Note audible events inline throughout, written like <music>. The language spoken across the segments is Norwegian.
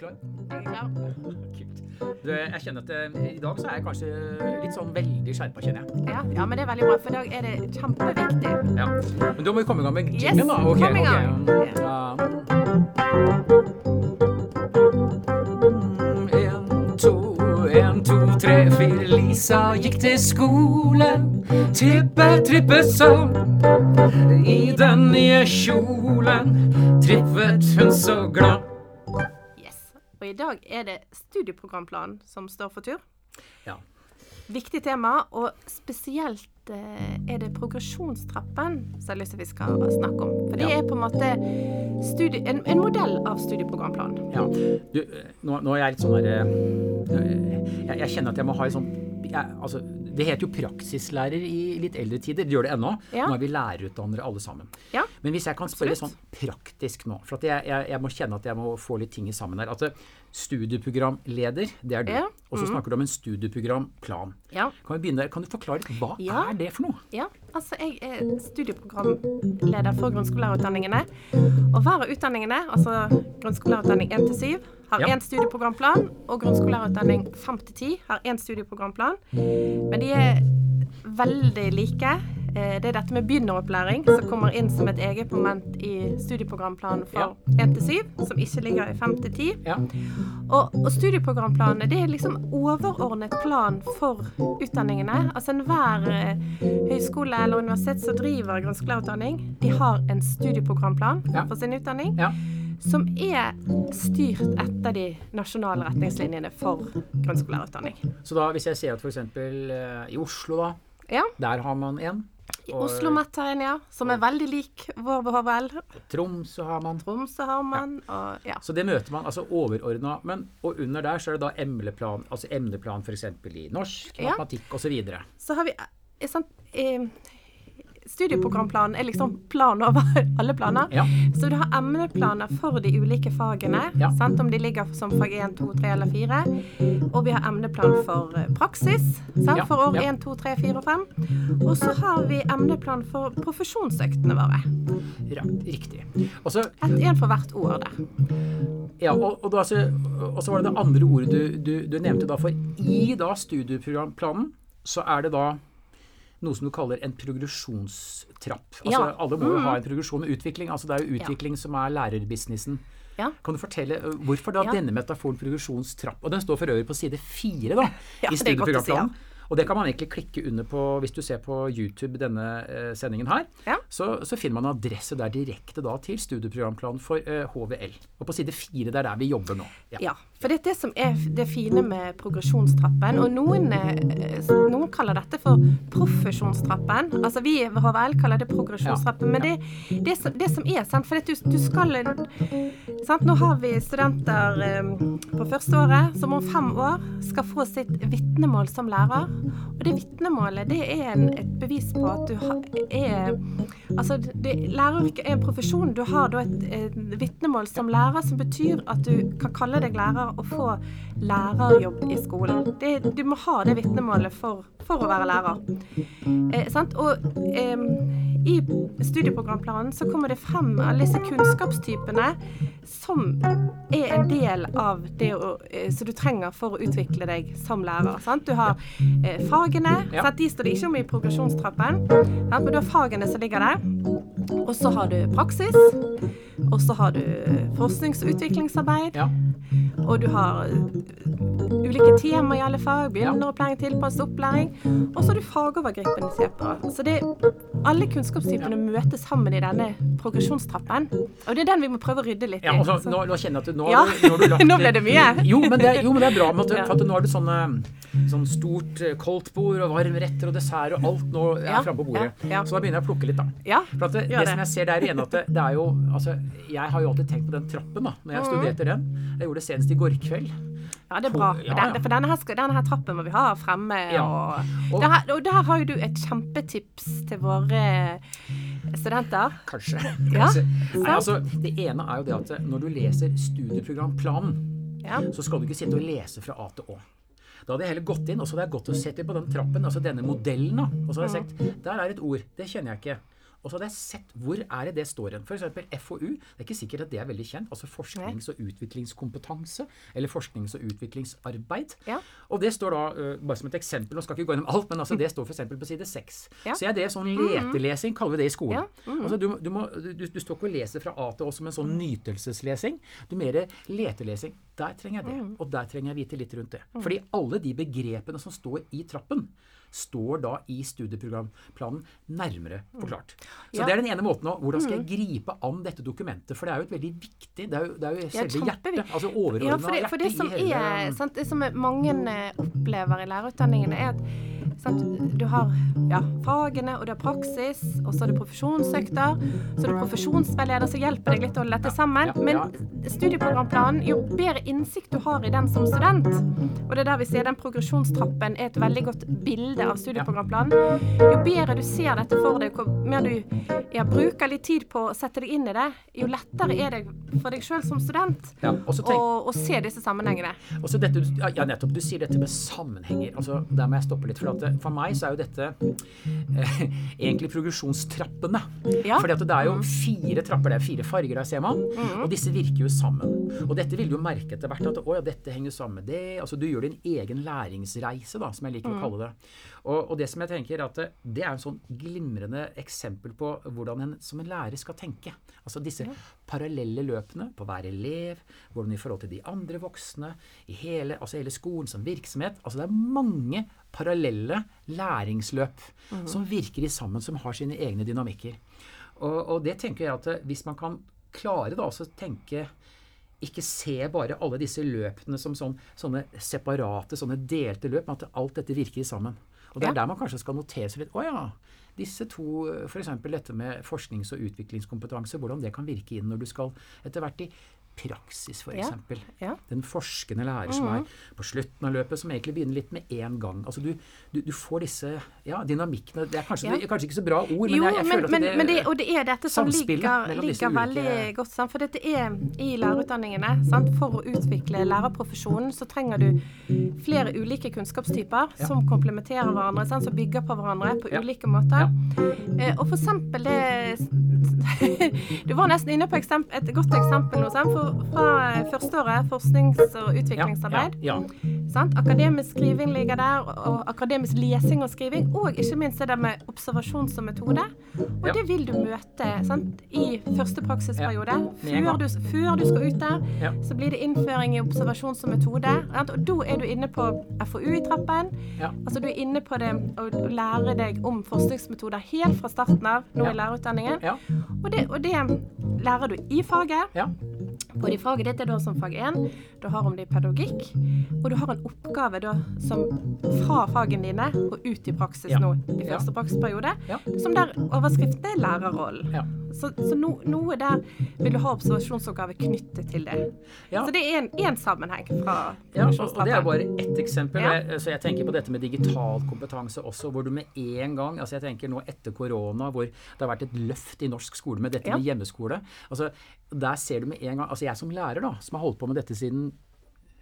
klar? Jeg er klar. Kult. Du, jeg kjenner at eh, i dag så er jeg kanskje litt sånn veldig skjerpa, kjenner jeg. Ja, ja, men det er veldig bra, for i dag er det kjempeviktig. Ja. Men da må vi komme i gang med Yes, da. Ok, kom i ok. gang. Ja. En, to, en, to, tre, fire. Lisa gikk til skolen. Trippe, trippe så. I den nye kjolen trippet hun så glad. I dag er det studieprogramplanen som står for tur. Ja. Viktig tema, og spesielt eh, er det progresjonstrappen som jeg har lyst til vi skal snakke om. For det Ja. er på en måte studie, en, en modell av studieprogramplanen. Ja. Du, eh, nå, nå er jeg litt sånn derre jeg, jeg kjenner at jeg må ha en sånn jeg, altså, Det heter jo praksislærer i litt eldre tider. Det gjør det ennå. Ja. Nå er vi lærerutdannere alle sammen. Ja. Men hvis jeg kan spørre Absolutt. sånn praktisk nå For at jeg, jeg, jeg må kjenne at jeg må få litt ting i sammen her. At eh, studieprogramleder, det er du. Ja. Og så snakker du om en studieprogramplan. Ja. Kan? Kan du forklare litt, hva Ja. er det for noe? Ja, altså jeg er studieprogramleder for grunnskolelærerutdanningene. Og hver av utdanningene, altså grunnskolelærerutdanning 1 til 7, har én studieprogramplan, og grunnskolelærerutdanning 5 til 10 har én studieprogramplan. Men de er veldig like. Eh, Det er dette med begynneropplæring som kommer inn som et eget moment i studieprogramplanen for 1-7, som ikke ligger i 5-10. Ja. Og, og studieprogramplanene det er liksom overordnet plan for utdanningene. Altså enhver eh, høyskole eller universitet som driver grunnskolelærerutdanning, de har en studieprogramplan Ja. for sin utdanning ja. som er styrt etter de nasjonale retningslinjene for grunnskolelærerutdanning. Så da, hvis jeg sier at f.eks. Uh, i Oslo, da. Ja. Der har man en. I Oslo Met har en, ja, som er veldig lik vår BHVL. Tromsø har man. Tromsø har man, og ja. Så det møter man altså overordna. Men og under der så er det da emneplan, altså emneplan f.eks. i norsk, Ja. matematikk osv. Så så har vi eh, sant, eh, Studieprogramplanen er liksom plan over <laughs> alle planer. Ja. Så du har emneplaner for de ulike fagene, Ja. sant? om de ligger som fag 1, 2, 3 eller 4. Og vi har emneplan for eh, praksis, sant? For år ja. 1, 2, 3, 4 og 5. Og så har vi emneplan for profesjonsøktene våre. Riktig. Og så Ett en for hvert år der. ja, og, og, da, så var det det andre ordet du, du, du nevnte da. For i da studieprogramplanen så er det da noe som du kaller en progresjonstrapp. Altså, Ja. Alle må jo ha en progresjon og utvikling. altså Det er jo Ja. utvikling som er lærerbusinessen. Ja. Kan du fortelle hvorfor da Ja. denne metaforen progresjonstrapp? Og den står for øvrig på side fire da, <laughs> Ja, i ja. studieprogramplanen. Og det kan man egentlig klikke under på hvis du ser på YouTube denne eh, sendingen her. Ja. Så, så finner man adresse der direkte da til studieprogramplanen for eh, HVL. Og på side fire, det er der vi jobber nå. Ja. Ja, for det er det som er det fine med progresjonstrappen. Og noen, eh, noen kaller dette for profesjonstrappen. Altså vi ved HVL kaller det progresjonstrappen. Men det, det, som, det som er, sant, for du, du skal sant, Nå har vi studenter eh, på første året som om fem år skal få sitt vitnemål som lærer. Og det vitnemålet det er en, et bevis på at du er Altså, læreryrket er en profesjon. Du har da et, et vitnemål som lærer som betyr at du kan kalle deg lærer og få lærerjobb i skolen. Det, du må ha det vitnemålet for, for å være lærer. Eh, sant? Og eh, i studieprogramplanen så kommer det frem alle disse kunnskapstypene som er en del av det å, eh, som du trenger for å utvikle deg som lærer. Sant? Du har eh, fagene, Ja. sant? de står det ikke om i progresjonstrappen, sant? men du har fagene som ligger der. Og så har du praksis, og så har du forsknings- og utviklingsarbeid, Ja. og du har uh, ulike temaer i alle fag, begynneropplæring, tilpasset opplæring, og så har du fagovergripende. Så det, alle kunnskapstypene møtes sammen i denne progresjonstrappen, og det er den vi må prøve å rydde litt Ja, i. altså, nå, nå kjenner jeg at du, nå, Ja, du- nå du lagt <laughs> nå ble det mye. <laughs> Jo, men det, jo, men det er bra. Ja. for nå har du sånne, sånn stort eh, koldtbord og varmretter og dessert og alt nå er Ja, framme på bordet. ja, ja. Så da begynner jeg å plukke litt, da. Ja, For det det. som jeg ser der igjen, at det, det er jo altså, Jeg har jo alltid tenkt på den trappen da når jeg Mhm. studerte den. Jeg gjorde det senest i går kveld. Ja, det er bra. Ja, Den, for denne her, denne her trappen må vi ha fremme. Ja. Og, Og- der, og der har jo du et kjempetips til våre studenter. Kanskje. Ja, Kanskje. Nei, altså, det ene er jo det at når du leser studieprogramplanen, Ja. så skal du ikke sitte og lese fra A til Å. Da hadde jeg heller gått inn og så hadde jeg gått og sett på den trappen, altså denne modellen. da, Og så hadde jeg sagt der er et ord, det kjenner jeg ikke. Og så hadde jeg sett hvor er det det står hen. F.eks. FoU. Det er ikke sikkert at det er veldig kjent. Altså forsknings- og utviklingskompetanse. Eller forsknings- og utviklingsarbeid. Ja. Og det står da, øh, bare som et eksempel, nå skal jeg ikke gå gjennom alt, men altså det står f.eks. på side 6. Ja. Så er det sånn letelesing, kaller vi det i skolen. Ja, Altså du, du, må, du, du står ikke og leser fra A til Å som en sånn nytelseslesing. Du mer letelesing. Der trenger jeg det, og der trenger jeg vite litt rundt det. Fordi alle de begrepene som står i trappen, står da i studieprogramplanen nærmere forklart. Så Ja. det er den ene måten å Hvordan skal jeg gripe an dette dokumentet? For det er jo et veldig viktig Det er jo, det er jo selve hjertet. Altså overordna Ja, for det, for det som er sant, Det som mange eh, opplever i lærerutdanningene, er at sant, du har ja, fagene, og du har praksis, og så er det profesjonsøkter. Så er det profesjonsveileder som hjelper deg litt å holde dette sammen. Men studieprogramplanen, jo bedre innsikt du har i den som student, og det er der vi sier den progresjonstrappen er et veldig godt bilde av studieprogramplanen, jo bedre du ser dette for deg, jo mer du ja, bruker litt tid på å sette deg inn i det, jo lettere er det for deg sjøl som student Ja, tenk- å, å se disse sammenhengene. Dette, ja, nettopp. Du sier dette med sammenhenger. Altså, der må jeg stoppe litt. For, at det, for meg så er jo dette eh, <laughs> egentlig progresjonstrappene. Ja. For det er jo fire trapper. Det er fire farger der, ser man. Og disse virker jo sammen. Og dette vil du merke etter hvert. At å ja, dette henger sammen med det. Altså du gjør din egen læringsreise, da, som jeg liker å kalle det. Og, og det som jeg tenker at det, det er en sånn glimrende eksempel på hvordan en som en lærer skal tenke. Altså disse parallelle løpene på hver elev, hvordan i forhold til de andre voksne, i hele, altså hele skolen som virksomhet. Altså det er mange parallelle læringsløp som virker i sammen, som har sine egne dynamikker. Og, og det tenker jeg at eh, hvis man kan klare da også tenke ikke se bare alle disse løpene som sånn, sånne separate, sånne delte løp, men at alt dette virker sammen. Og det er Ja. der man kanskje skal notere seg litt Å ja, disse to, f.eks. dette med forsknings- og utviklingskompetanse, hvordan det kan virke inn når du skal etter hvert i praksis, f.eks. Ja, ja. Den forskende lærer som er på slutten av løpet, som egentlig begynner litt med én gang. Altså du, du, du får disse ja, dynamikkene Det er kanskje, det er kanskje ikke så bra ord, men Jo, jeg, jeg men, at det men det, og det er dette som ligger, ligger ulike- veldig godt sammen. For dette er i lærerutdanningene. Sant? For å utvikle lærerprofesjonen så trenger du flere ulike kunnskapstyper som komplementerer hverandre, sant? som bygger på hverandre på ulike måter. Eh, og for eksempel det <laughs> Du var nesten inne på et godt eksempel nå, sant? For, fra eh, førsteåret, forsknings- og utviklingsarbeid. Ja, ja, Sant? Akademisk skriving ligger der, og- akademisk lesing og skriving. Og ikke minst det der med observasjon som metode. Og det vil du møte sant? i første praksisperiode. Før, du, før du skal ut der, så blir det innføring i observasjon som metode. Og da er du inne på FoU i trappen. Altså du er inne på det å, lære deg om forskningsmetoder helt fra starten av nå i lærerutdanningen. ja, Og, det, og det lærer du i faget. ja. Både de faget ditt er da som fag 1, du har om det i pedagogikk, og du har en oppgave da som fra fagene dine og ut i praksis Ja. nå i Ja. første praksisperiode, Ja. som der overskriften er lærerrollen. Så, så no, noe der vil du ha observasjonsoppgave knyttet til det. Ja. Så det er en, en sammenheng fra Ja, og, og det er bare ett eksempel. Ja. Jeg- Så jeg tenker på dette med digital kompetanse også, hvor du med en gang altså Jeg tenker nå etter korona, hvor det har vært et løft i norsk skole med dette Ja. med hjemmeskole. altså Der ser du med en gang Altså jeg som lærer, da, som har holdt på med dette siden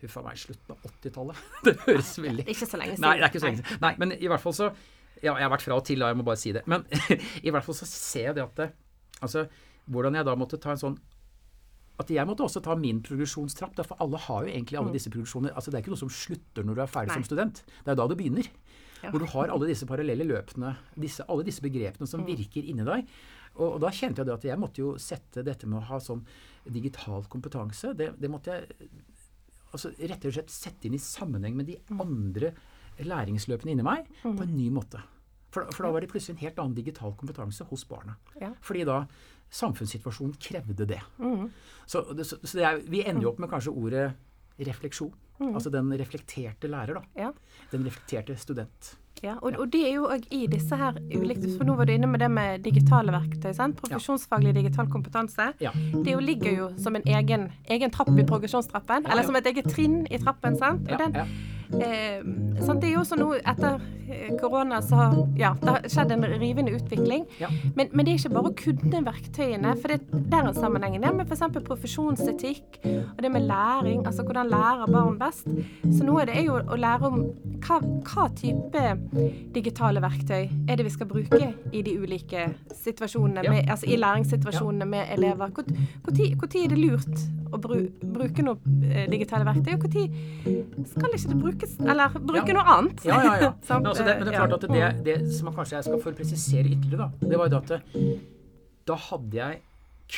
Huff a meg, slutten av 80-tallet. <laughs> Det høres veldig ikke så lenge siden. Nei, det er ikke så lenge siden. Nei, men i hvert fall så Ja, jeg har vært fra og til, jeg må bare si det. Men <laughs> i hvert fall så ser jeg det at det, Altså, hvordan jeg da måtte ta en sånn at jeg måtte også ta min progresjonstrapp. da, For alle har jo egentlig alle disse progresjoner. altså Det er ikke noe som slutter når du er ferdig Mm. Nei. som student. Det er da det begynner. Ja. Hvor du har alle disse parallelle løpene, disse, alle disse begrepene Mm. som virker inni deg. Og, og da kjente jeg det at jeg måtte jo sette dette med å ha sånn digital kompetanse Det, det måtte jeg altså rett og slett sette inn i sammenheng med de Mm. andre læringsløpene inni meg på en ny måte. For, for da var det plutselig en helt annen digital kompetanse hos barna. Ja. Fordi da samfunnssituasjonen krevde det. Mm. Så, så så det er, vi ender jo opp med kanskje ordet refleksjon. Mm. Altså den reflekterte lærer, da. Ja. Den reflekterte student. Ja, og, og det er jo òg i disse her ulikt For nå var du inne med det med digitale verktøy. sant? Profesjonsfaglig digital kompetanse. Ja. Det jo ligger jo som en egen, egen trapp i progresjonstrappen. Eller som et eget trinn i trappen. sant? Og Ja, den, eh, sant? Det er jo også noe etter korona så har ja, det har skjedd en rivende utvikling. Ja. Men, men det er ikke bare å kunne verktøyene, for det, der er en sammenheng der med f.eks. profesjonsetikk og det med læring. Altså hvordan lærer barn best. Så noe av det er jo å lære om hva, hva type digitale verktøy er det vi skal bruke i de ulike situasjonene, Ja. med, altså i læringssituasjonene med elever. Når er det lurt å bru, bruke noe eh, digitale verktøy, og når skal ikke det brukes Eller bruke noe annet? Ja, ja, ja. <laughs> Sant? Altså det, men det er klart at det, det som man kanskje jeg skal få presisere ytterligere, da, det var jo at det, da hadde jeg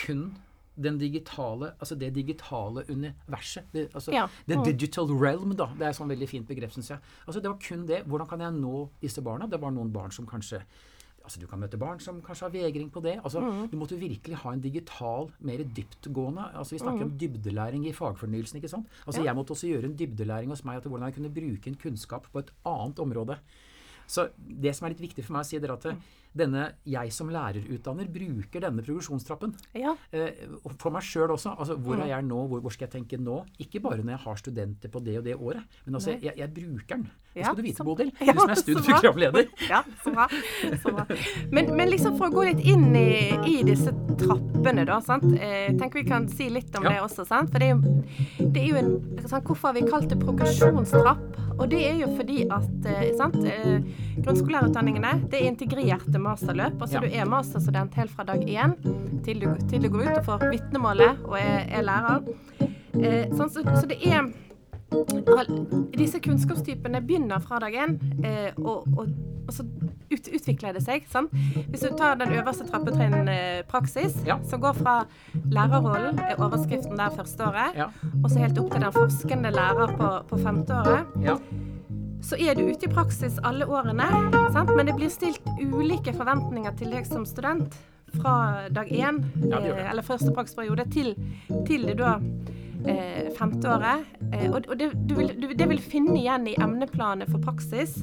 kun den digitale, altså det digitale universet. Det, altså, Ja. The Mm. digital realm, da. Det er et sånn veldig fint begrep, syns jeg. Altså, det var kun det. Hvordan kan jeg nå disse barna? Det var noen barn som kanskje Altså, Du kan møte barn som kanskje har vegring på det. altså Mm. Du måtte virkelig ha en digital, mer dyptgående altså Vi snakker om dybdelæring i fagfornyelsen. ikke sant? Altså Mm. Ja. Jeg måtte også gjøre en dybdelæring hos meg til hvordan jeg kunne bruke en kunnskap på et annet område. Så det som er litt viktig for meg å si, det er at Mm. Denne, jeg som lærerutdanner bruker denne progresjonstrappen. Ja. Eh, for meg sjøl også. altså Hvor Mm. er jeg nå? Hvor, hvor skal jeg tenke nå? Ikke bare når jeg har studenter på det og det året, men altså, jeg, jeg bruker den. Det skal du vite, Bodil. <laughs> Du som er studieprogramleder. <laughs> Ja, så bra. Så bra. Men, men liksom for å gå litt inn i, i disse trappene, da. Sant? Eh, tenker vi kan si litt om Ja. det også. Sant? For det er jo, det er jo en sant? Hvorfor har vi kalt det progresjonstrapp? Og det er jo fordi at eh, sant? Eh, grunnskolelærerutdanningene det er integrerte masterløp. Altså Ja. du er masterstudent helt fra dag én til du, til du går ut og får vitnemålet og er, er lærer. Eh, sånn, så, så det er disse kunnskapstypene begynner fra dag én, eh, og, og, og så ut, utvikler det seg. Sant? Hvis du tar den øverste trappetrinnen eh, praksis, Ja. som går fra lærerrollen, er overskriften der første året, Ja. og så helt opp til den forskende lærer på, på femte året, Ja. Så er du ute i praksis alle årene. Sant? Men det blir stilt ulike forventninger til deg som student fra dag én, Ja, det det. eh, eller første praksisperiode, til, til det da eh, femte året. Eh, og og det, du vil, du, det vil finne igjen i emneplanet for praksis.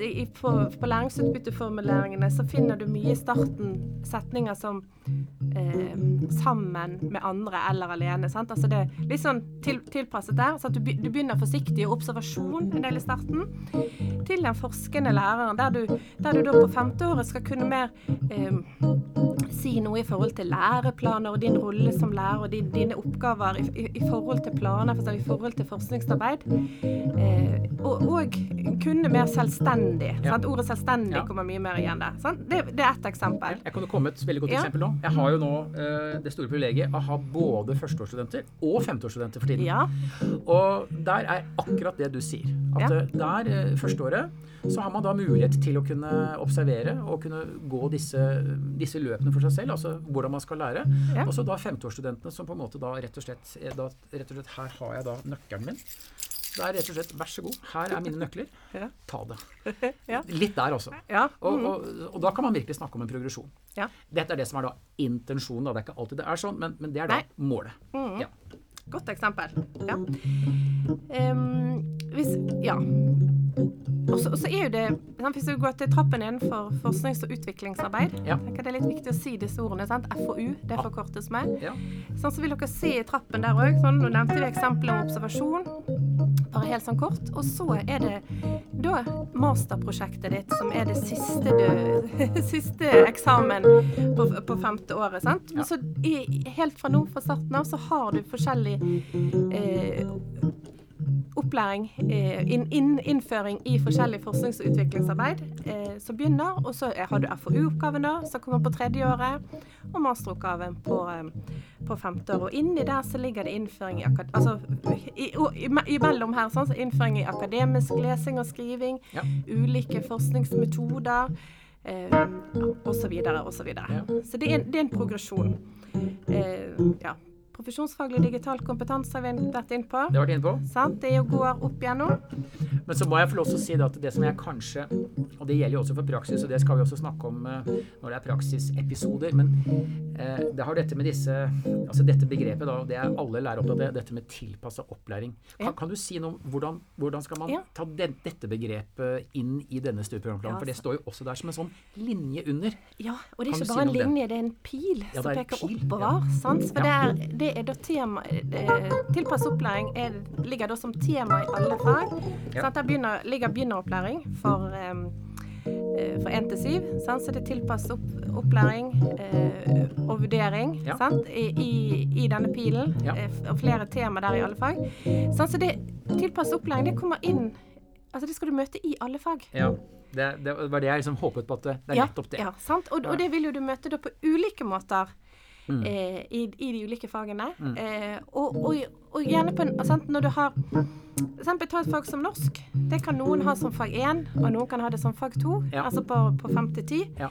I- på, på læringsutbytteformuleringene så finner du mye i starten setninger som eh, 'sammen med andre eller alene'. Sant? Altså det er litt sånn til, tilpasset der. Så at du, du begynner forsiktig og observasjon en del i starten. Til den forskende læreren, der du, der du da på femteåret skal kunne mer eh, si noe i forhold til læreplaner og din rolle som lærer og din, dine oppgaver i, i, i forhold til planer, for eksempel i forhold til forskningsarbeid. Eh, og, og kunne mer selvstendig. Ja. Sant? Ordet selvstendig Ja. kommer mye mer igjen der. Sant? Det, det er ett eksempel. Jeg kan jo komme et veldig godt Ja. eksempel nå. Jeg har jo nå uh, det store privilegiet å ha både førsteårsstudenter og femteårsstudenter for tiden. Ja. Og der er akkurat det du sier. At Ja. eh, der, uh, førsteåret, så har man da mulighet til å kunne observere og kunne gå disse, disse løpene for seg selv, altså hvordan man skal lære. Ja. Og så da femteårsstudentene som på en måte da rett og slett, da, rett og slett Her har jeg da nøkkelen min. Det er rett og slett vær så god, her er mine nøkler. <laughs> Ja. Ta det. <laughs> Ja. Litt der også. Ja. Og, mhm. og, og da kan man virkelig snakke om en progresjon. Ja. Dette er det som er da intensjonen. Da. Det er ikke alltid det er sånn, men, men det er da Nei. målet. Mm. Ja. Godt eksempel. Ja. Um, hvis, ja. Og så er jo det Hvis du går til trappen innenfor forsknings- og utviklingsarbeid Ja. tenker Det er litt viktig å si disse ordene. Sant? FoU, det forkortes med. Ja. Sånn så vil dere se i trappen der òg. Sånn, nå nevnte vi eksempelet om observasjon. Bare helt sånn kort. Og så er det da masterprosjektet ditt som er det siste, du, <laughs> siste eksamen på, på femte året. Sant? Ja. så i, helt fra nå, fra starten av, så har du forskjellig eh, opplæring, eh, inn, inn, innføring i forskjellig forsknings- og utviklingsarbeid eh, som begynner. Og så har du FoU-oppgaven da, som kommer på tredje året, og masteroppgaven på, eh, på femte år. Og inni der så ligger det innføring i. Altså i, i, imellom her sånn, så innføring i akademisk lesing og skriving, Ja. ulike forskningsmetoder. Eh, og så videre og så. Ja. Så det er, det er en progresjon. Eh, ja. Profesjonsfaglig digital kompetanse har vi vært inne på. Det har vært inne på. Sant? Det går opp igjennom. Men så må jeg få lov til å si at det som jeg kanskje Og det gjelder jo også for praksis, og det skal vi også snakke om eh, når det er praksisepisoder. Men eh, det har dette med disse Altså dette begrepet, da, det er alle lærer opptatt av, det, dette med tilpassa opplæring. Kan, kan du si noe om hvordan, hvordan skal man Ja. ta det, dette begrepet inn i denne studieprogramplanen? Ja, For det står jo også der som en sånn linje under. Ja, og det er ikke bare si en linje, det er en pil Ja, som er peker pil, oppover. Sant? For det, er, det det er da tema eh, Tilpasset opplæring er, ligger da som tema i alle fag. Ja. Der begynner, ligger begynneropplæring for eh, for 1 til 7. Sant? Så det er tilpasset opp, opplæring eh, og vurdering Ja. sant? I, i, i denne pilen. Ja. eh, og flere tema der i alle fag. Sant? Så det tilpasset opplæring det kommer inn Altså det skal du møte i alle fag. Ja. Det, det var det jeg liksom håpet på, at det, det er nettopp det. Ja, sant? Og, og det vil jo du møte da på ulike måter. Mm. Eh, i, I de ulike fagene. Eh, og, og, og gjerne på en sant? Når du har eksempel ta et fag som norsk. Det kan noen ha som fag 1, og noen kan ha det som fag 2. Ja. Altså på, på 5 til 10. Ja.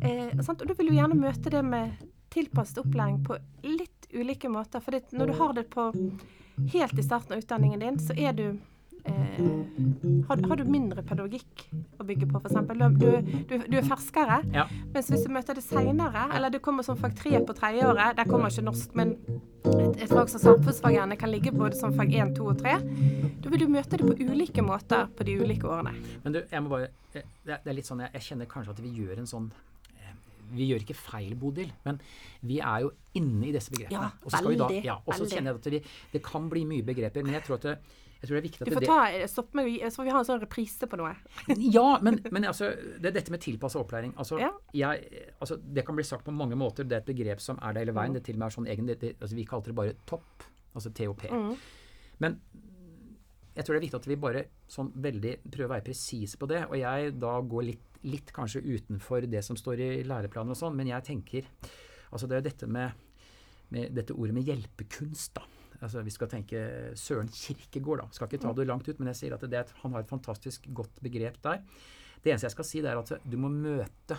Eh. Og du vil jo gjerne møte det med tilpasset opplæring på litt ulike måter. For når du har det på helt i starten av utdanningen din, så er du eh, har, har du mindre pedagogikk å bygge på, f.eks. Du, du, du er ferskere. Ja. Mens hvis du møter det seinere, eller det kommer som fag 3 på tredjeåret, der kommer ikke norsk, men et, et fag som samfunnsfag gjerne kan ligge både som fag 1, 2 og 3, da vil du møte det på ulike måter på de ulike årene. Men du, jeg må bare eh, Det er, litt sånn jeg, jeg kjenner kanskje at vi gjør en sånn eh, vi gjør ikke feil, Bodil, men vi er jo inne i disse begrepene. Ja, og så da, veldig, ja, og så kjenner jeg at vi, det kan bli mye begreper, men jeg tror at det, jeg tror det er viktig at Du får ta, stopp meg, så vi ha en sånn reprise på noe. <laughs> Ja, men, men altså, det er dette med tilpassa opplæring. Altså, Ja. jeg, altså, det kan bli sagt på mange måter. Det er et begrep som er der hele Mm. veien. Det til og med er sånn egen, det, det, altså, vi kalte det bare topp. Altså TOP. Mm. Men jeg tror det er viktig at vi bare sånn veldig prøver å være presise på det. Og jeg da går litt, litt kanskje utenfor det som står i læreplanen og sånn, men jeg tenker Altså det er dette med, med dette ordet med hjelpekunst, da. Altså Vi skal tenke Søren Kirkegård, da. Skal ikke ta det langt ut, men jeg sier at det er han har et fantastisk godt begrep der. Det eneste jeg skal si, det er at du må møte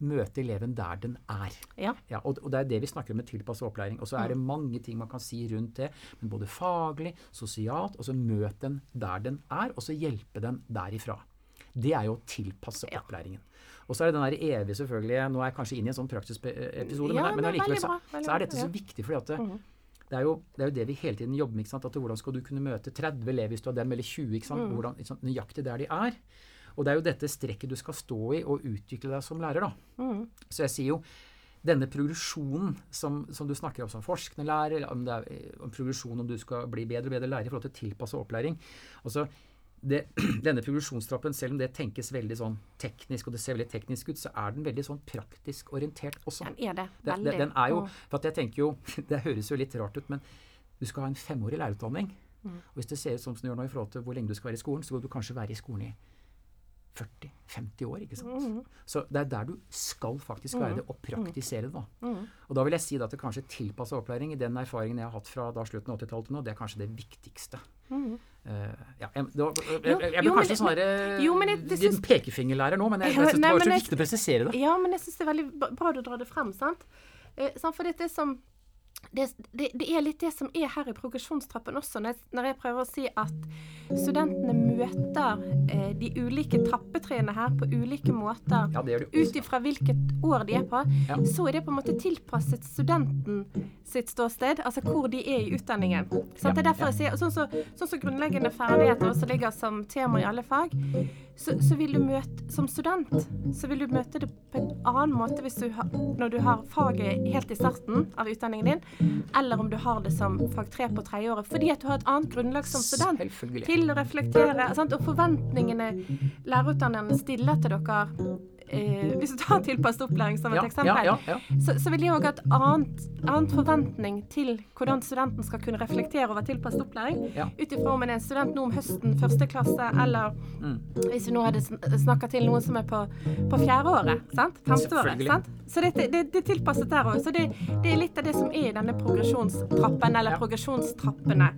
Møte eleven der den er. Ja. Ja, og, og det er det vi snakker om med tilpasset opplæring. Og så er det mange ting man kan si rundt det, men både faglig, sosialt, og så møt den der den er, og så hjelpe den derifra. Det er jo å tilpasse Ja. opplæringen. Og så er det den der evige, selvfølgelig Nå er jeg kanskje inne i en sånn praksisepisode, men, men men allikevel så, så er dette så viktig, fordi at det, Mhm. Det er, jo, det er jo det vi hele tiden jobber med. ikke sant? At Hvordan skal du kunne møte 30 elever hvis du har dem, eller 20? ikke Mm. sant? Hvordan, ikke sant? Nøyaktig der de er. Og det er jo dette strekket du skal stå i og utvikle deg som lærer. da. Mm. Så jeg sier jo denne progresjonen som, som du snakker om som forskende lærer, eller om det er eh, om progresjon om du skal bli bedre og bedre lærer i forhold til tilpassa opplæring altså det, <clears throat> Denne progresjonstrappen, selv om det tenkes veldig sånn teknisk, og det ser veldig teknisk ut, så er den veldig sånn praktisk orientert også. Den er det. Veldig. den, den er jo, Mm. for at jeg tenker jo, <laughs> Det høres jo litt rart ut, men du skal ha en femårig lærerutdanning. Mm. Og hvis det ser ut som det gjør nå i forhold til hvor lenge du skal være i skolen, så vil du kanskje være i skolen i 40-50 år. ikke sant? Mm. Så det er der du skal faktisk være det, og praktisere det. da. Mm. Og da vil jeg si at det kanskje tilpassa opplæring, i den erfaringen jeg har hatt fra da slutten av 80-tallet til nå, det er kanskje det viktigste. Eh, ja, jeg, det var, jeg, jeg, jeg jo, kanskje snarere sånn det- det syns- pekefingerlærer nå, men jeg, jeg syns det var så viktig å presisere det. Ja, men jeg syns det er veldig bra du drar det frem, sant. Eh, sant? For det er som det, det, det er litt det som er her i progresjonstrappen også, når jeg, når jeg prøver å si at studentene møter eh, de ulike trappetrinnene her på ulike måter. Ja, Ut ifra hvilket år de er på, Ja. så er det på en måte tilpasset studenten sitt ståsted, altså hvor de er i utdanningen. Sant? Det er derfor jeg sier, Sånn som sånn som grunnleggende ferdigheter også ligger som tema i alle fag, så, så vil du møte som student så vil du møte det på en annen måte du har, når du har faget helt i starten av utdanningen din, eller om du har det som fag tre på tredjeåret, fordi at du har et annet grunnlag som student til å reflektere. Sant? Og forventningene lærerutdannerne stiller til dere eh, Hvis du tar tilpasset opplæring som et Ja, eksempel, ja, ja. Så, så vil de òg ha et annet, annet forventning til hvordan studenten skal kunne reflektere over tilpasset opplæring. Ja. Ut ifra om en er en student nå om høsten, første klasse, eller Mm. hvis vi nå hadde snakka til noen som er på, på fjerde året, sant? Femte året. Sant? Så det, det, det er tilpasset der òg. Så det, det er litt av det som er i denne progresjonstrappen, eller progresjonstrappene.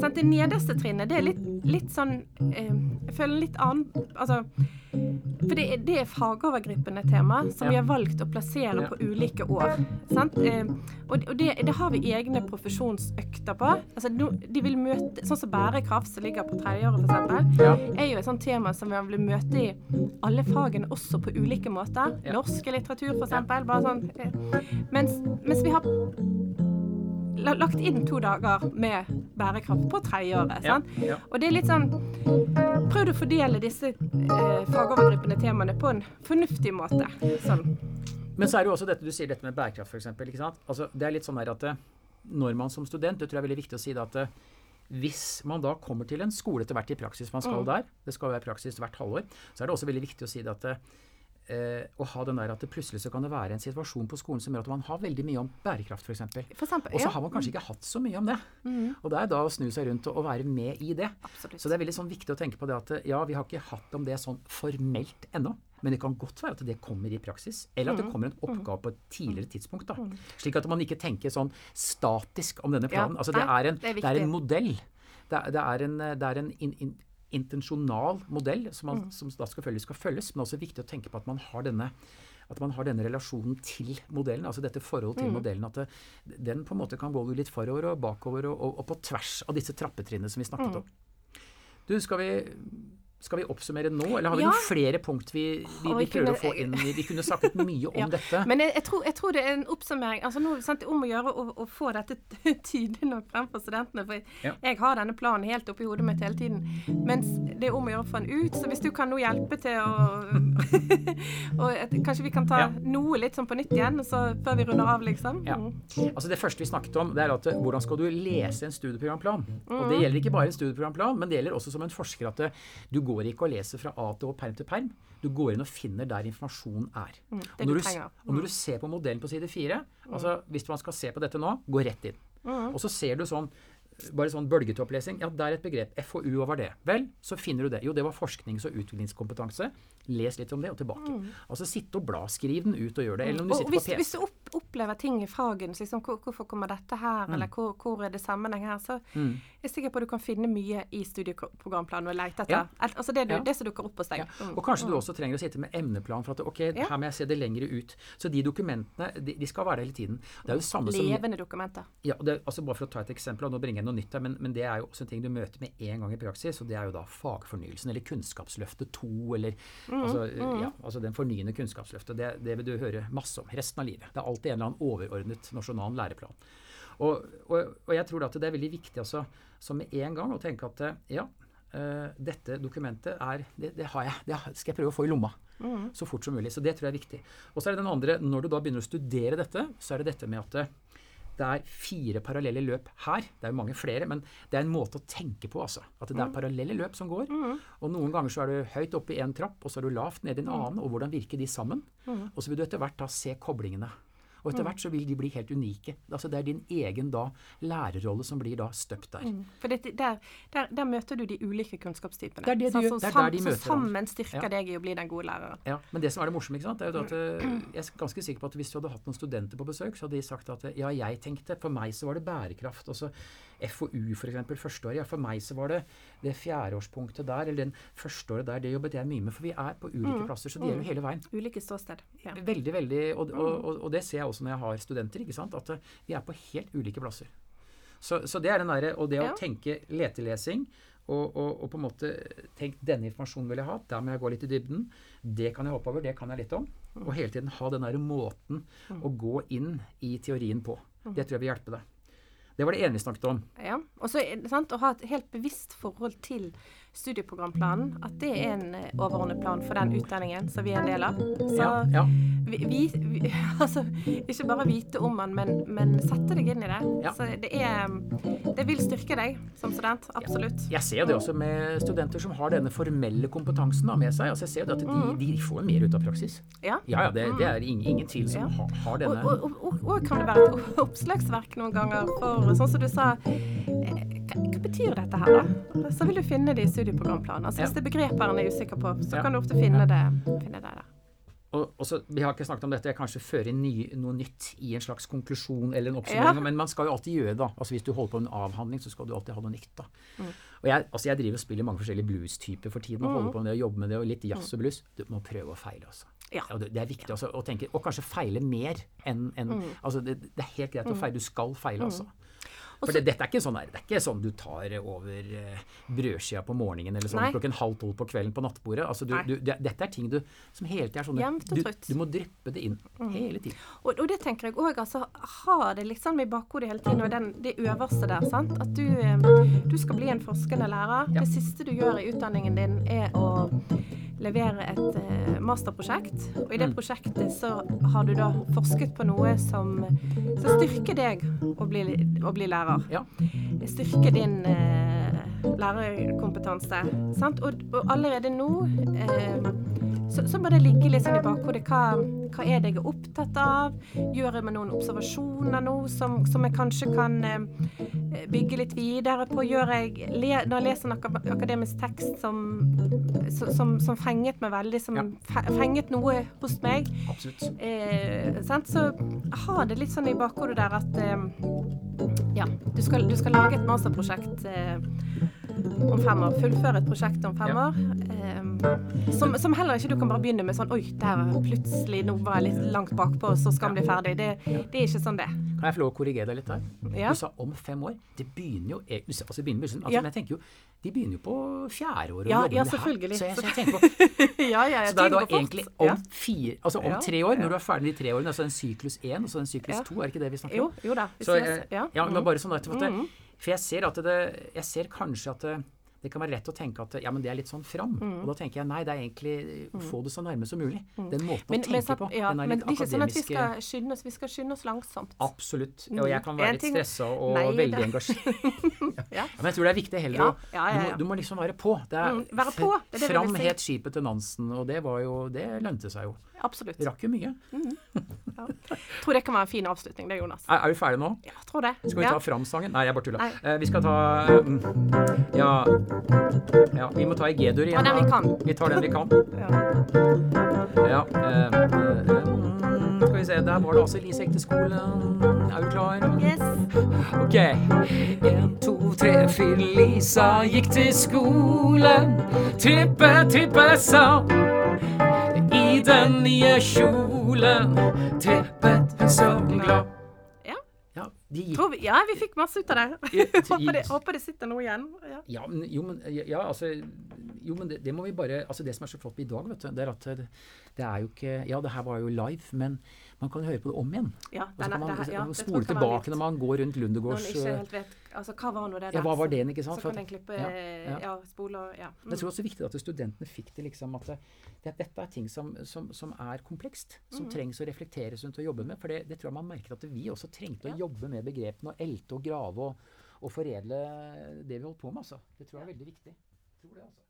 Sant? Det nederste trinnet, det er litt, litt sånn eh, Jeg føler litt annen Altså For det, er- det er fagovergripende tema som vi har valgt å plassere på ulike år. Sant? Eh, og det, det har vi egne profesjonsøkter på. Altså, de vil møte Sånn som bærekraft, som ligger på tredjeåret f.eks., Ja. er jo et sånt tema som vi vil møte i alle fagene også på ulike måter. Ja. Norsk litteratur f.eks. Bare sånn eh, mens, mens vi har lagt inn to dager med bærekraft på tredjeåret. Ja, ja. Og det er litt sånn Prøvd å fordele disse eh, fagovergripende temaene på en fornuftig måte. Sånn. Men så er det jo også dette du sier, dette med bærekraft, f.eks. Altså, det er litt sånn at når man som student Det tror jeg er veldig viktig å si da at eh, hvis man da kommer til en skole etter hvert i praksis man skal der, det skal være praksis hvert halvår, så er det også veldig viktig å si det at eh, å ha den der at det plutselig så kan det være en situasjon på skolen som gjør at man har veldig mye om bærekraft f.eks. Og så ja. har man kanskje ikke hatt så mye om det. Og det er da å snu seg rundt og, og være med i det. Absolutt. Så det er veldig sånn viktig å tenke på det at ja, vi har ikke hatt om det sånn formelt ennå. Men det kan godt være at det kommer i praksis, eller at det kommer en oppgave på et tidligere tidspunkt. da. Slik at man ikke tenker sånn statisk om denne Ja, planen. altså det er en, det er det er en modell. Det er, det er en, er en in, in, intensjonal modell som, man, som da selvfølgelig skal følges, men det er også viktig å tenke på at man har denne at man har denne relasjonen til modellen, altså dette forholdet til modellen. At det, den på en måte kan gå litt forover og bakover og, og, og på tvers av disse trappetrinnene som vi snakket om. Du, skal vi, skal vi oppsummere nå, eller har vi Ja. noen flere punkt vi, vi, vi prøver å få inn? Vi kunne snakket mye om <laughs> Ja. dette. Men jeg, jeg, tror, jeg tror det er en oppsummering. altså nå, sant, om å gjøre å, få dette <laughs> tydelig nok frem for studentene. For Ja. jeg har denne planen helt oppi hodet mitt hele tiden. Mens det er om å gjøre å få den ut. Så hvis du kan nå hjelpe til å <laughs> og et, Kanskje vi kan ta noe litt sånn på nytt igjen så før vi runder av, liksom. Ja. Mm. Altså Det første vi snakket om, det er at hvordan skal du lese en studieprogramplan? Og Mm. Det gjelder ikke bare en studieprogramplan, men det gjelder også som en forsker at eh, du går ikke og leser fra A til Å, perm til perm. Du går inn og finner der informasjonen er. Mm, og, når du. Mm. og når du ser på modellen på side fire, altså hvis man skal se på dette nå, gå rett inn. Mm. Og så ser du sånn bare sånn bølgetopplesing. Ja, det er et begrep. FoU, hva var det? Vel, så finner du det. Jo, det var forsknings- og utviklingskompetanse. Les litt om det, og tilbake. Altså sitte og bla. Skriv den ut og gjør det. Eller om du Mm. Og sitter hvis, på hvis du opp, opplever ting i fagene, liksom, hvor, hvorfor kommer dette her, Mm. eller hvor, hvor er det sammenheng her, så er jeg sikker på at du kan finne mye i studieprogramplanen og lete etter. Ja. Altså det, du, Ja. det som dukker opp hos deg. Ja. Mm. Og kanskje du også trenger å sitte med emneplan for at ok, her må jeg se det lengre ut. Så de dokumentene, de, de skal være der hele tiden. Det er jo samme som Levende dokumenter. ja, det, altså Bare for å ta et eksempel, og nå bringer jeg noe nytt her, men, men det er jo også en ting du møter med en gang i praksis, og det er jo da fagfornyelsen, eller Kunnskapsløftet 2, eller altså, ja, altså den fornyende Kunnskapsløftet. Det, det vil du høre masse om resten av livet. Det er alltid en eller annen overordnet nasjonal læreplan. Og, og, og jeg tror at det er veldig viktig altså, så med en gang å tenke at eh, ja, Uh, dette dokumentet er det, det har jeg, det skal jeg prøve å få i lomma så fort som mulig. Så det tror jeg er viktig. Og så er det den andre, når du da begynner å studere dette, så er det dette med at det er fire parallelle løp her. Det er jo mange flere, men det er en måte å tenke på, altså. At det er parallelle løp som går. Og noen ganger så er du høyt oppe i én trapp, og så er du lavt nede i en annen. Og hvordan virker de sammen? Og så vil du etter hvert da se koblingene. Og etter hvert så vil de bli helt unike. Altså Det er din egen da lærerrolle som blir da støpt der. For det, der, der, der møter du de ulike kunnskapstypene. Det er det du så, er sam- der de hverandre. sammen styrker Ja. deg i å bli den gode læreren. Ja, Men det som er det morsomme, ikke sant, er jo at eh, <clears throat> jeg er ganske sikker på at hvis du hadde hatt noen studenter på besøk, så hadde de sagt at ja, jeg tenkte For meg så var det bærekraft. Og så FoU, f.eks. førsteåret. Ja, for meg så var det det fjerdeårspunktet der, eller den første året der. Det jobbet jeg mye med. For vi er på ulike plasser, så det gjelder jo hele veien. Ulike ståsted. Ja. Veldig, veldig, og, og, og, og det ser jeg også når jeg har studenter, ikke sant, at eh, vi er på helt ulike plasser. Så, så det er den derre Og det å tenke letelesing og, og, og på en måte tenk denne informasjonen vil jeg ha, der må jeg gå litt i dybden. Det kan jeg hoppe over, det kan jeg litt om. Og hele tiden ha den der måten å gå inn i teorien på. Det tror jeg vil hjelpe deg. Det var det ene vi snakket om. Ja. Og så sant, å ha et helt bevisst forhold til studieprogramplanen. At det er en eh, overordnet plan for den utdanningen som vi er en del av. Så Ja, ja. Vi, vi, <laughs> altså, ikke bare vite om den, men, men sette deg inn i det. Ja. Så det er Det vil styrke deg som student. Absolutt. Jeg ser det også med studenter som har denne formelle kompetansen da med seg. Altså jeg ser det at de, de får mer ut av praksis. Ja. Ja, det, det er ingen, ingen tvil som har, har denne og, og, og, og kan det være et oppslagsverk noen ganger for Sånn som du sa eh, Hva, betyr dette her, da? Så vil du finne det i studieprogramplanen. Altså. Hvis det er begreper en er usikker på, så kan du ofte finne det, finne det der. Og, og så, Vi har ikke snakket om dette, jeg kanskje fører inn ny, noe nytt i en slags konklusjon eller en oppsummering, Ja. men man skal jo alltid gjøre det. Altså Hvis du holder på med en avhandling, så skal du alltid ha noe nytt. da. Mm. Og jeg, altså jeg driver og spiller mange forskjellige blues-typer for tiden, og holder på med det og jobber med det, og litt jazz og blues. Du må prøve å feile, altså. Ja. Ja, det, det er viktig altså, å tenke, og kanskje feile mer enn en, Mm. altså det, det er helt greit å feile, du skal feile, altså. For det, dette er ikke sånn der, det er ikke sånn du tar over brødskia på morgenen eller sånn Nei. klokken halv tolv på kvelden på nattbordet. Altså du, du, det, dette er ting du som hele tiden er sånn du, du må dryppe det inn hele tiden. Og, og det tenker jeg òg, altså. Ha det liksom i bakhodet hele tiden, og den, det øverste der. sant? At du, eh, du skal bli en forskende lærer. Ja. Det siste du gjør i utdanningen din, er å levere et eh, masterprosjekt. Og i det Mm. prosjektet så har du da forsket på noe som, som styrker deg å bli, å bli lærer. Ja. Styrker din eh, lærerkompetanse. Sant? Og, og allerede nå eh, så, så må det ligge litt sånn i bakhodet. Hva, hva er det jeg er opptatt av? Gjør jeg meg noen observasjoner nå som, som jeg kanskje kan eh, bygge litt videre på? Gjør jeg, når jeg leser en aka- akademisk tekst som, som, som fenget meg veldig, som Ja. fenget noe hos meg, eh, sant? så ha det litt sånn i bakhodet der at eh, ja, du skal, du skal lage et masterprosjekt eh, om fem år. Fullføre et prosjekt om fem Ja. år. Eh, som, som heller ikke du kan bare begynne med sånn Oi, der plutselig, nå var jeg litt langt bakpå, så skal den bli ferdig. Det, det er ikke sånn det. Kan jeg få lov å korrigere deg litt der? Ja. Du sa om fem år. Det begynner jo e- altså, begynner, altså, Ja. Jeg tenker jo De begynner jo på fjerde året. Ja, jobber ja, med det her. Så jeg, så jeg <laughs> tenker på ja, ja, Så da er det egentlig om fire Altså om tre år, når du er ferdig de tre årene, altså en syklus én og så en syklus to, er det ikke det vi snakker om? jo da. vi Så, jeg, eh, ja, ja. men mm. bare sånn at, at Mhm. For jeg ser at det Jeg ser kanskje at det, det kan være lett å tenke at ja, men det er litt sånn fram. Mm. Og da tenker jeg nei, det er egentlig få det så nærme som mulig. Den måten Men, å tenke på. ja, den er men det er ikke sånn at vi skal skynde oss, vi skal skynde oss langsomt. Absolutt. Mm. Og jeg kan være litt stressa og Nei, veldig det- engasjert. <laughs> Ja. Men jeg tror det er viktig heller å ja, du, du må liksom være på. Det er, Mm, være på, det er det Fram het skipet til Nansen, og det var jo Det lønte seg jo. Absolutt. Rakk jo mye. <laughs> Ja. Tror det kan være en fin avslutning, det, Jonas. Er, er vi ferdige nå? Ja, tror det. Skal vi ta Fram-sangen? Nei, jeg bare tulla. Nei. Eh, vi skal ta mm, ja, ja, vi må ta i G-dur igjen. Den vi kan. Vi tar den vi kan. Ja. Ja. eh, eh, skal vi se, der var det altså Elise Ekteskolen. Er du klar? Yes. Ok. En, to, tre, fire. Lisa gikk til skolen. Trippe, trippe, sa. I den nye kjolen trippet hun så glad. Ja. De gikk vi, ja, vi fikk masse ut av det <laughs> håper, det håper det sitter noe igjen. Ja. Ja, men, jo, men, ja, altså, jo, men det, det må vi bare altså Det som er så flott i dag, vet du, det er at det, det er jo ikke Ja, det her var jo live, men man kan høre på det om igjen. Ja, Og så kan man her- ja, man spole tilbake litt, når man går rundt Når man ikke øh, helt vet Altså, hva var nå det der? Ja, hva var det, ikke sant? Så så kan en klippe ja, ja, ja. spole og Ja. Mm. jeg tror også det er viktig at studentene fikk det liksom at det, det, dette er ting som, som, som er komplekst. Som Mm. trengs å reflekteres rundt og jobbe med. For det, det tror jeg man merket at vi også trengte å jobbe med begrepene og elte og grave og, og foredle det vi holdt på med. Altså. Det tror jeg er veldig viktig. Jeg tror det, altså.